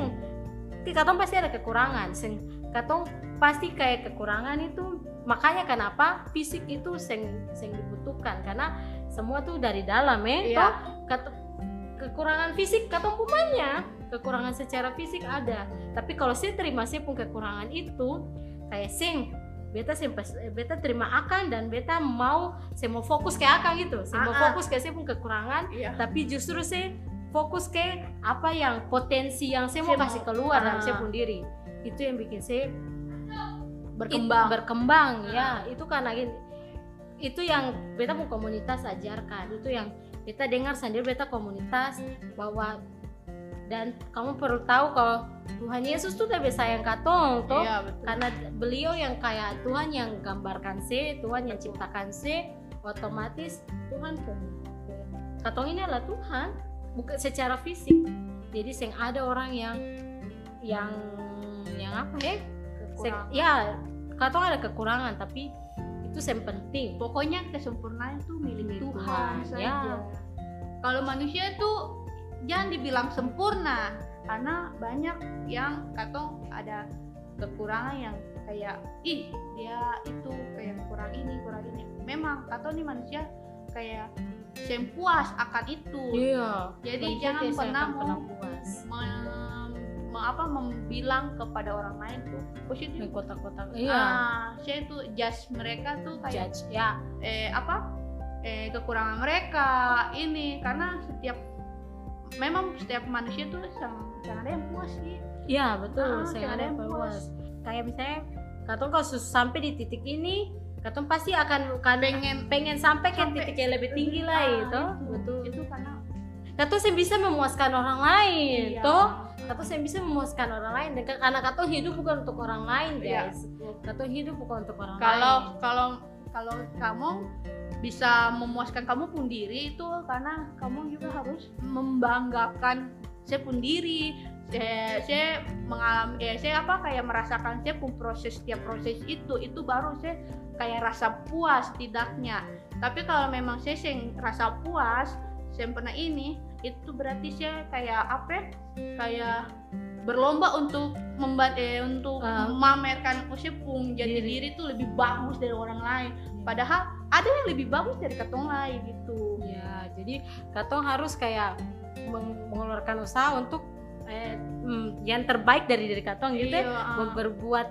katong pasti ada kekurangan sing katong pasti kayak kekurangan itu makanya kenapa fisik itu sing sing dibutuhkan karena semua tuh dari dalam eh Iya. toh kekurangan fisik katong punya kekurangan secara fisik ada tapi kalau saya terima saya pun kekurangan itu kayak sing beta sing pas- eh, beta terima akan dan beta mau saya mau fokus ke akan gitu saya mau Ah, ah. fokus ke saya pun kekurangan iya tapi justru saya fokus ke apa yang potensi yang saya mau Saya mau- kasih keluar dalam Ah. saya pun diri itu yang bikin saya berkembang. it- berkembang Ah. ya. Itu karena gini, itu yang beta mau komunitas ajarkan. Itu yang beta dengar sendiri beta komunitas bahwa dan kamu perlu tahu kalau Tuhan Yesus tuh lebih sayang katong toh. Iya betul. Karena beliau yang kayak Tuhan yang gambarkan se Tuhan yang ciptakan se otomatis Tuhan pun katong ini adalah Tuhan bukan secara fisik. Jadi seng ada orang yang yang yang apa ya Kekurangan. ya katong ada kekurangan tapi itu yang penting pokoknya kesempurnaan itu milik Tuhan, Tuhan, saja. ya. Kalau manusia itu jangan dibilang sempurna karena banyak yang katong ada kekurangan yang kayak ih dia itu kayak kurang ini kurang ini. Memang katong nih manusia kayak sempuas akan itu. iya Jadi jangan pernah mau pernah puas apa membilang kepada orang lain tuh positif. di kotak-kotak iya. Ah, saya tuh judge mereka tuh kayak judge. ya eh apa eh kekurangan mereka ini karena setiap memang setiap manusia tuh sang jangan ada yang puas sih. Iya betul Ah, saya jangan ada yang puas. kayak misalnya katong kalau sampai di titik ini katong pasti akan akan pengen pengen sampai ke titik yang lebih tinggi lah Ah, itu. Itu, betul. Itu karena katong saya bisa memuaskan orang lain iya. toh katong saya bisa memuaskan orang lain dan karena katong hidup bukan untuk orang lain Iya. guys. Katong hidup bukan untuk orang kalau lain. kalau kalau kamu bisa memuaskan kamu pun diri itu karena kamu juga harus membanggakan saya pun diri. Saya, saya mengalami ya saya apa kayak merasakan saya pun proses setiap proses itu itu baru saya kayak rasa puas tidaknya tapi kalau memang saya yang rasa puas saya pernah ini itu berarti saya kayak apa ya, kayak berlomba untuk membuat eh, untuk Ah. memamerkan saya pun jadi Diri. diri itu lebih bagus dari orang lain padahal ada yang lebih bagus dari katong lain gitu ya jadi katong harus kayak meng- mengeluarkan usaha untuk eh, mm, yang terbaik dari diri katong gitu ya Iya, ah. Ber- berbuat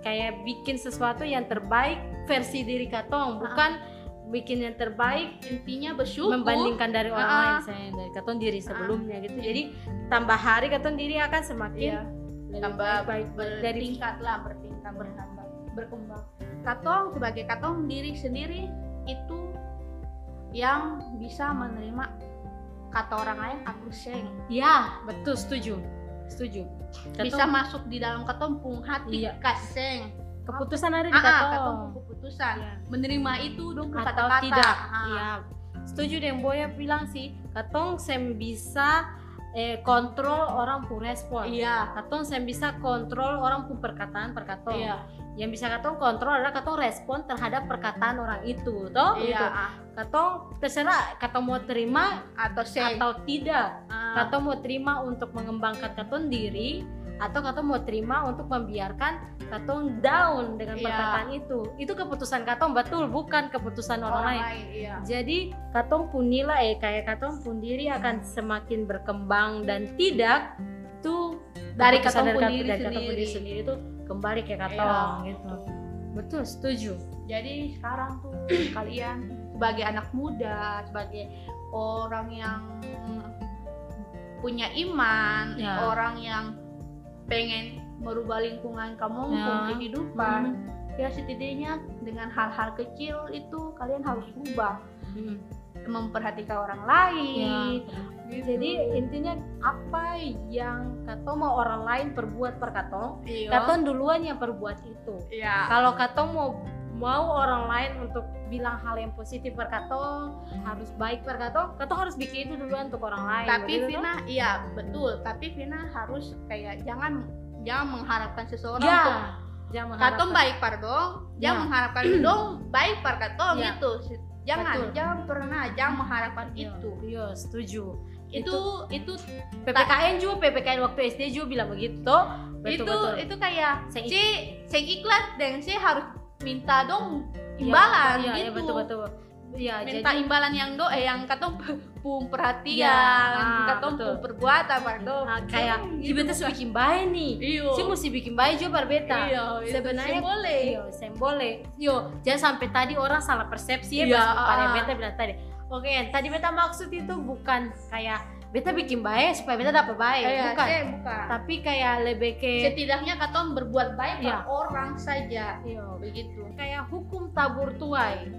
kayak bikin sesuatu yang terbaik versi diri katong bukan bikin yang terbaik intinya bersyukur. Membandingkan dari orang Ah. lain saya dari katong diri sebelumnya gitu. Jadi tambah hari katong diri akan semakin Iya. tambah baik, baik dari lah bertingkat bertambah berkembang. Katong sebagai katong diri sendiri itu yang bisa menerima kata orang lain aku seng ya betul setuju. Setuju. Katong- bisa masuk di dalam katong pung hati Iya. kaseng keputusan ada di ah, ah, katong keputusan. Iya. menerima itu dong atau kata-kata tidak. Ah. ya setuju dengan Boya bilang sih katong sem bisa eh, kontrol orang pun respon. Iya. Katong sem bisa kontrol orang pun perkataan perkataan iya. Yang bisa katong kontrol adalah katong respon terhadap perkataan orang itu toh? Iya gitu. katong terserah katong mau terima atau seng atau tidak. Ah. katong mau terima untuk mengembangkan katong diri atau katong mau terima untuk membiarkan katong down dengan Iya. perkataan itu. Itu keputusan katong betul. Bukan keputusan orang, lain. iya. Jadi katong pun nilai eh, kayak katong pun diri akan semakin berkembang dan tidak tuh Dari katong pun diri dari sendiri. diri sendiri. itu kembali ke katong Iya, gitu. Betul setuju. Jadi sekarang tuh kalian sebagai anak muda sebagai orang yang punya iman Ya. orang yang pengen merubah lingkungan kamu Ya. maupun kehidupan Hmm. ya setidaknya dengan hal-hal kecil itu kalian harus rubah Hmm. memperhatikan orang lain gitu. jadi intinya apa yang katong mau orang lain perbuat per katong Iya. katong duluan yang perbuat itu Iya. kalau katong mau mau orang lain untuk bilang hal yang positif per katong harus baik per katong katong harus bikin itu duluan untuk orang lain tapi begitu toh? Vina iya betul tapi Vina harus kayak jangan jangan mengharapkan seseorang ya untuk jangan katong baik par dong jangan Ya. mengharapkan dong baik par katong Ya. gitu jangan Betul. jangan pernah jangan mengharapkan Iya, itu iya setuju itu itu PPKN juga PPKN waktu SD juga bilang begitu betul itu betul itu kayak si seng iklan dan si harus minta dong Iya, imbalan iya, gitu. iya, betul betul. Ya minta jadi imbalan yang do eh yang katong pun perhatian Iya, ah, katong pun perbuatan par dong. Ah, kayak si beta gitu. harus bikin baik nih. Iyo. Si mesti bikin baik juga per beta. Iya itu sebenarnya boleh. Yo, saya boleh. Yo, jangan sampai tadi orang salah persepsi ya Iya, pas pada ah. beta bilang tadi. Oke, yang tadi beta maksud itu bukan kayak beta bikin baik supaya beta dapat baik, Iya, bukan. saya bukan Tapi kayak lebih ke setidaknya katong berbuat baik Iya. per orang saja yo, begitu kayak hukum tabur tuai.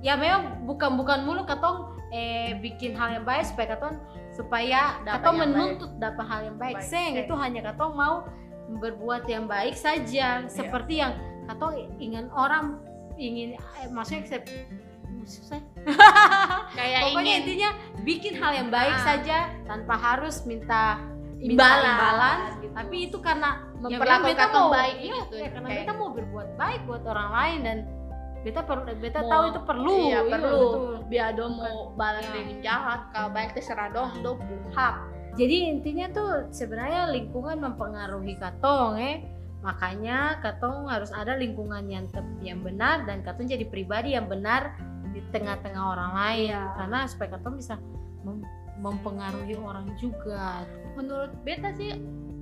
Ya memang bukan bukan mulu katong eh bikin hal yang baik supaya katong supaya Dapat menuntut dapat hal yang baik. Baik, Seng, itu hanya katong mau berbuat yang baik saja Iya. seperti yang katong ingin orang ingin eh, maksudnya susah. Kayak pokoknya ingin intinya bikin hal yang baik Ah. saja tanpa harus minta Imbalan, imbalan. Gitu. tapi itu karena ya Memperlakukan beta mau baik iya, gitu, ya, karena beta mau berbuat baik buat orang lain dan beta perlu beta Mau- tahu itu perlu. iya, perlu. betul. biar dong mau balas Iya. dengan jahat kalau baik terserah dong dong hak. Jadi intinya tuh sebenarnya lingkungan mempengaruhi katong eh. Makanya katong harus ada lingkungan yang tep- yang benar dan katong jadi pribadi yang benar di tengah-tengah orang lain. Iya. karena supaya katong bisa mem- mempengaruhi orang juga. Menurut beta sih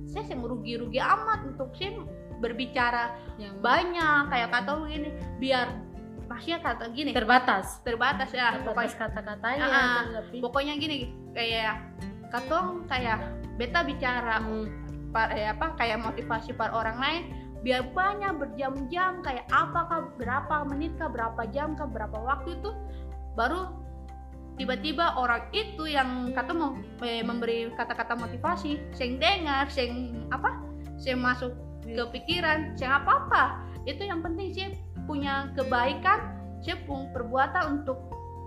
saya sih merugi-rugi amat untuk sih berbicara yang banyak kayak kata lu gini biar maksudnya kata gini. Terbatas. Terbatas ya terbatas pokoknya. kata-katanya Ah, tapi pokoknya gini kayak katong kayak beta bicara Hmm, par, eh, apa kayak motivasi para orang lain biar banyak berjam-jam kayak apakah berapa menit kah berapa jam kah berapa waktu itu baru tiba-tiba orang itu yang kata mau eh, memberi kata-kata motivasi sing dengar sing apa sing masuk ke pikiran sing apa apa itu yang penting sih punya kebaikan sih pun perbuatan untuk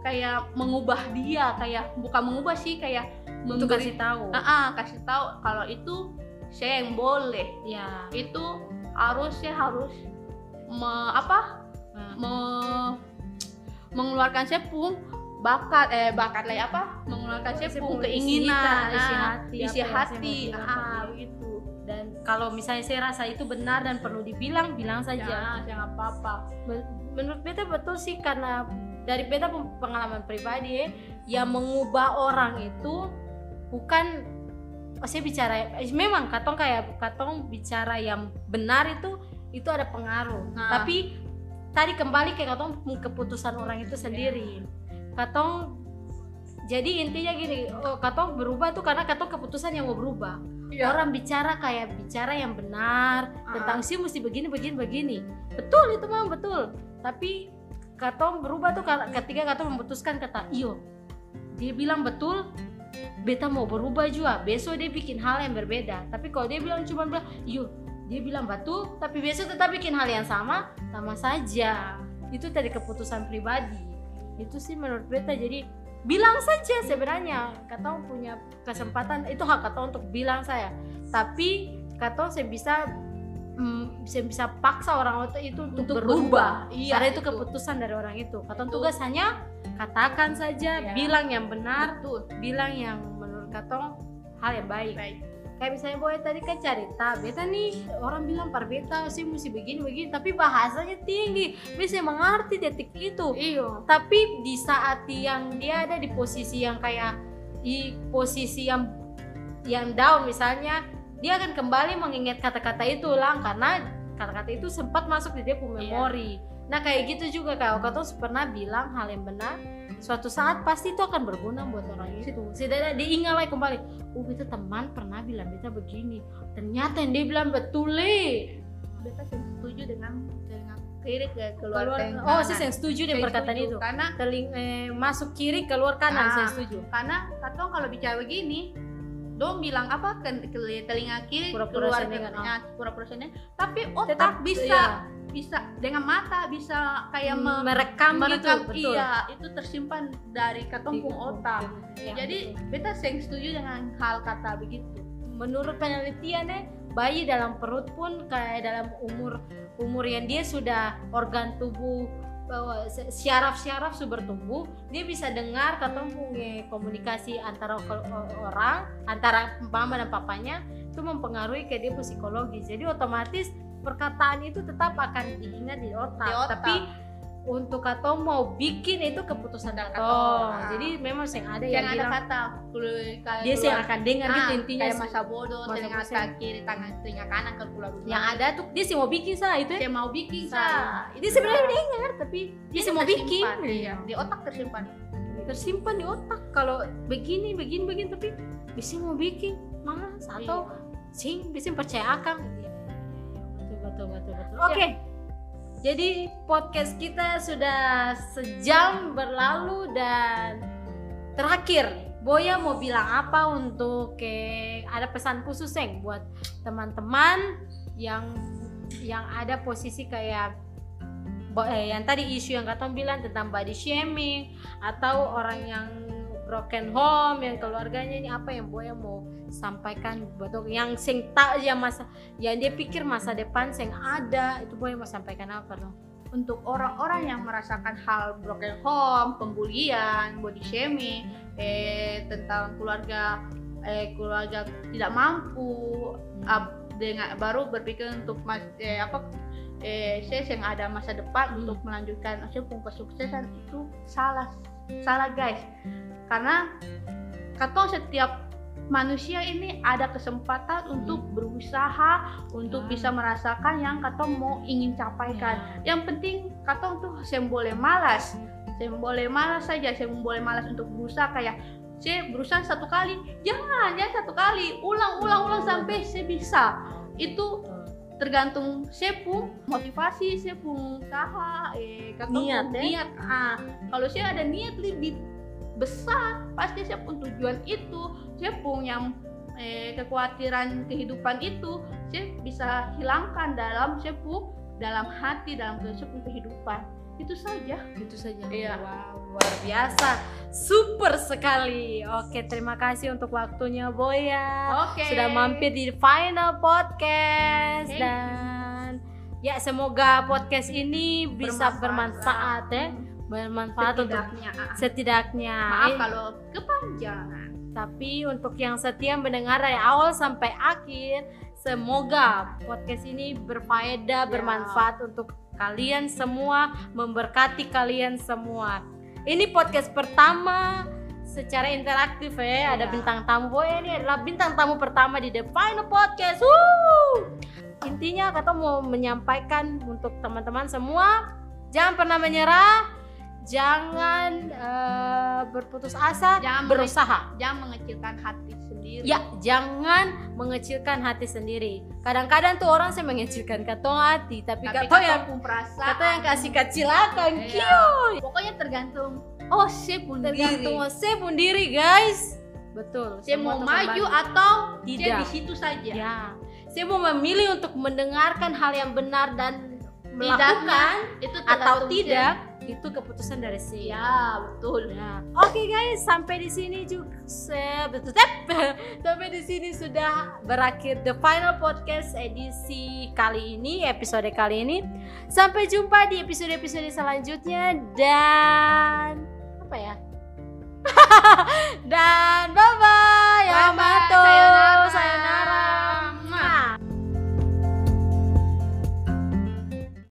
kayak mengubah dia kayak bukan mengubah sih kayak untuk memberi kasih tahu. Ah, ah, kasih tahu kalau itu saya yang boleh. Ya itu harusnya harus me, apa? Me- mengeluarkan sepung bakat eh bakat ya, apa? Mengeluarkan sepung Sepung, keinginan isi ah, hati, isi yang hati mau bilang ah gitu. Dan kalau misalnya saya rasa itu benar dan perlu dibilang bilang saja. Jangan jangan apa apa Men- menurut beta betul sih karena dari beta peng- pengalaman pribadi ya, yang mengubah orang itu bukan oh, saya bicara eh, memang katong kayak katong bicara yang benar itu itu ada pengaruh. Nah. tapi tadi kembali ke katong keputusan orang itu sendiri. Katong jadi intinya gini oh, katong berubah tuh karena katong keputusan yang mau berubah. Iya. orang bicara kayak bicara yang benar Ah. tentang sih mesti begini begini begini. Betul itu memang betul. Tapi katong berubah tuh ketika katong memutuskan kata iyo. Dia bilang betul beta mau berubah juga. Besok dia bikin hal yang berbeda. Tapi kalau dia bilang cuma bilang iyo dia bilang betul tapi besok tetap bikin hal yang sama sama saja. Itu tadi keputusan pribadi. Itu sih menurut beta. Jadi bilang saja sebenarnya. Katong punya kesempatan itu hak katong untuk bilang saya. Tapi katong saya bisa mm, bisa bisa paksa orang itu untuk, Untuk berubah, berubah. Iya, karena itu itu. keputusan dari orang itu. Itu. tugas hanya katakan saja Iya. bilang yang benar betul. bilang yang katong hal yang baik. Baik. Kayak misalnya boy tadi kan cerita beta nih orang bilang par beta sih mesti begini begini tapi bahasanya tinggi. Bisa mengerti detik itu. Iyo tapi di saat yang dia ada di posisi yang kayak di posisi yang yang down misalnya dia akan kembali mengingat kata-kata itu ulang karena kata-kata itu sempat masuk di dia Iya. memori. Nah kayak gitu juga kalau kau tuh pernah bilang hal yang benar suatu saat pasti itu akan berguna buat orang itu setidaknya diingat lagi kembali oh beta teman pernah bilang beta begini ternyata yang dia bilang betul le beta setuju dengan dengan kiri ke keluar, keluar oh kanan. saya yang setuju dengan Saya perkataan itu karena Teling, eh, masuk kiri keluar kanan Ah. saya setuju karena katong kalau bicara begini dong bilang apa ke, ke telinga kiri Pura-pura keluar senengan, telinga pura-pura seneng tapi otak Tetap, bisa iya. Bisa dengan mata bisa kayak me- merekam, merekam gitu betul. Iya itu tersimpan dari katong pung otak. Iya, jadi betul. beta seng setuju dengan hal kata begitu. Menurut penelitian ya bayi dalam perut pun kayak dalam umur umur yang dia sudah organ tubuh bahwa se- syaraf-syaraf sudah bertumbuh dia bisa dengar katong punya komunikasi antara orang antara mama dan papanya itu mempengaruhi ke dia psikologis jadi otomatis perkataan itu tetap akan diingat di otak, Di otak. tapi untuk katong mau bikin itu keputusan katong. jadi memang sih ada yang yang ada bilang kata kelu- kalau dia sih yang keluar- akan dengar gitu Ah, intinya kayak masa bodoh Masa telinga kiri tangan telinga kanan kalau keluar yang ada tuh dia sih mau bikin sah itu ya. Saya mau bikin Sa. sah Dia sebenarnya dengar tapi dia sih mau bikin. iya. di otak tersimpan. Tersimpan di otak. Kalau begini begini begini tapi bisa mau bikin. Malas atau sing bisa percaya akang. Oke. Jadi podcast kita sudah sejam berlalu dan terakhir Boya mau bilang apa untuk ke ada pesan khusus yang buat teman-teman yang yang ada posisi kayak eh, yang tadi isu yang katong bilang tentang body shaming atau orang yang broken home yang keluarganya ini apa yang boya mau sampaikan betul yang sing tak yang masa yang dia pikir masa depan sing ada itu boya mau sampaikan apa dong untuk orang-orang yang merasakan hal broken home, pembulian, body shaming, eh, tentang keluarga eh, keluarga tidak mampu, ap- dengan baru berpikir untuk mas, eh, apa eh, saya yang ada masa depan Hmm. untuk melanjutkan pun kesuksesan itu salah salah guys. Karena katong setiap manusia ini ada kesempatan untuk berusaha untuk Ah. bisa merasakan yang katong mau ingin capaikan. Ya. yang penting katong tuh saya boleh malas. Saya boleh malas saja saya boleh malas untuk berusaha. Kayak saya berusaha satu kali. Jangan jangan satu kali. Ulang ulang ulang sampai saya bisa. Itu tergantung saya pun motivasi saya pun usaha eh Niat, ya? niat. Ah kalau saya ada niat lebih besar pasti saya pun tujuan itu. Saya pun yang eh, kekhawatiran kehidupan itu saya bisa hilangkan dalam saya pun dalam hati dalam pun kehidupan. Itu saja. Itu saja. Iya. wow luar biasa. Super sekali. Oke terima kasih untuk waktunya Boya oke. Sudah mampir di final podcast. Thank you. dan ya semoga podcast ini bisa bermanfaat, Bermanfaat. ya bermanfaat untuk setidaknya ah. setidaknya maaf Eh, kalau kepanjangan tapi untuk yang setia mendengar dari awal sampai akhir semoga podcast ini berfaedah Ya. bermanfaat untuk kalian semua memberkati kalian semua ini podcast pertama secara interaktif ya ada Ya. bintang tamu Boy ini adalah bintang tamu pertama di The Final Podcast Woo! intinya kata mau menyampaikan untuk teman-teman semua jangan pernah menyerah jangan eh, berputus asa Jangan berusaha. jangan mengecilkan hati sendiri. Ya jangan mengecilkan hati sendiri. Kadang-kadang tuh orang sih mengecilkan katong hati tapi, tapi katong yang perasaan. katong yang kasih kecilakan Iya. pokoknya tergantung oh saya pun tergantung diri saya pun diri guys. Betul saya mau maju kembali. atau saya Tidak. di situ saja. Ya. Saya mau memilih untuk mendengarkan hal yang benar dan melakukan itu atau tidak itu keputusan dari si ya betul. Ya. Oke okay, guys sampai di sini juga betul sampai di sini sudah berakhir the final podcast edisi kali ini episode kali ini. Sampai jumpa di episode episode selanjutnya dan apa ya? Dan bye bye, bye, -bye. yamato sayonara, sayonara.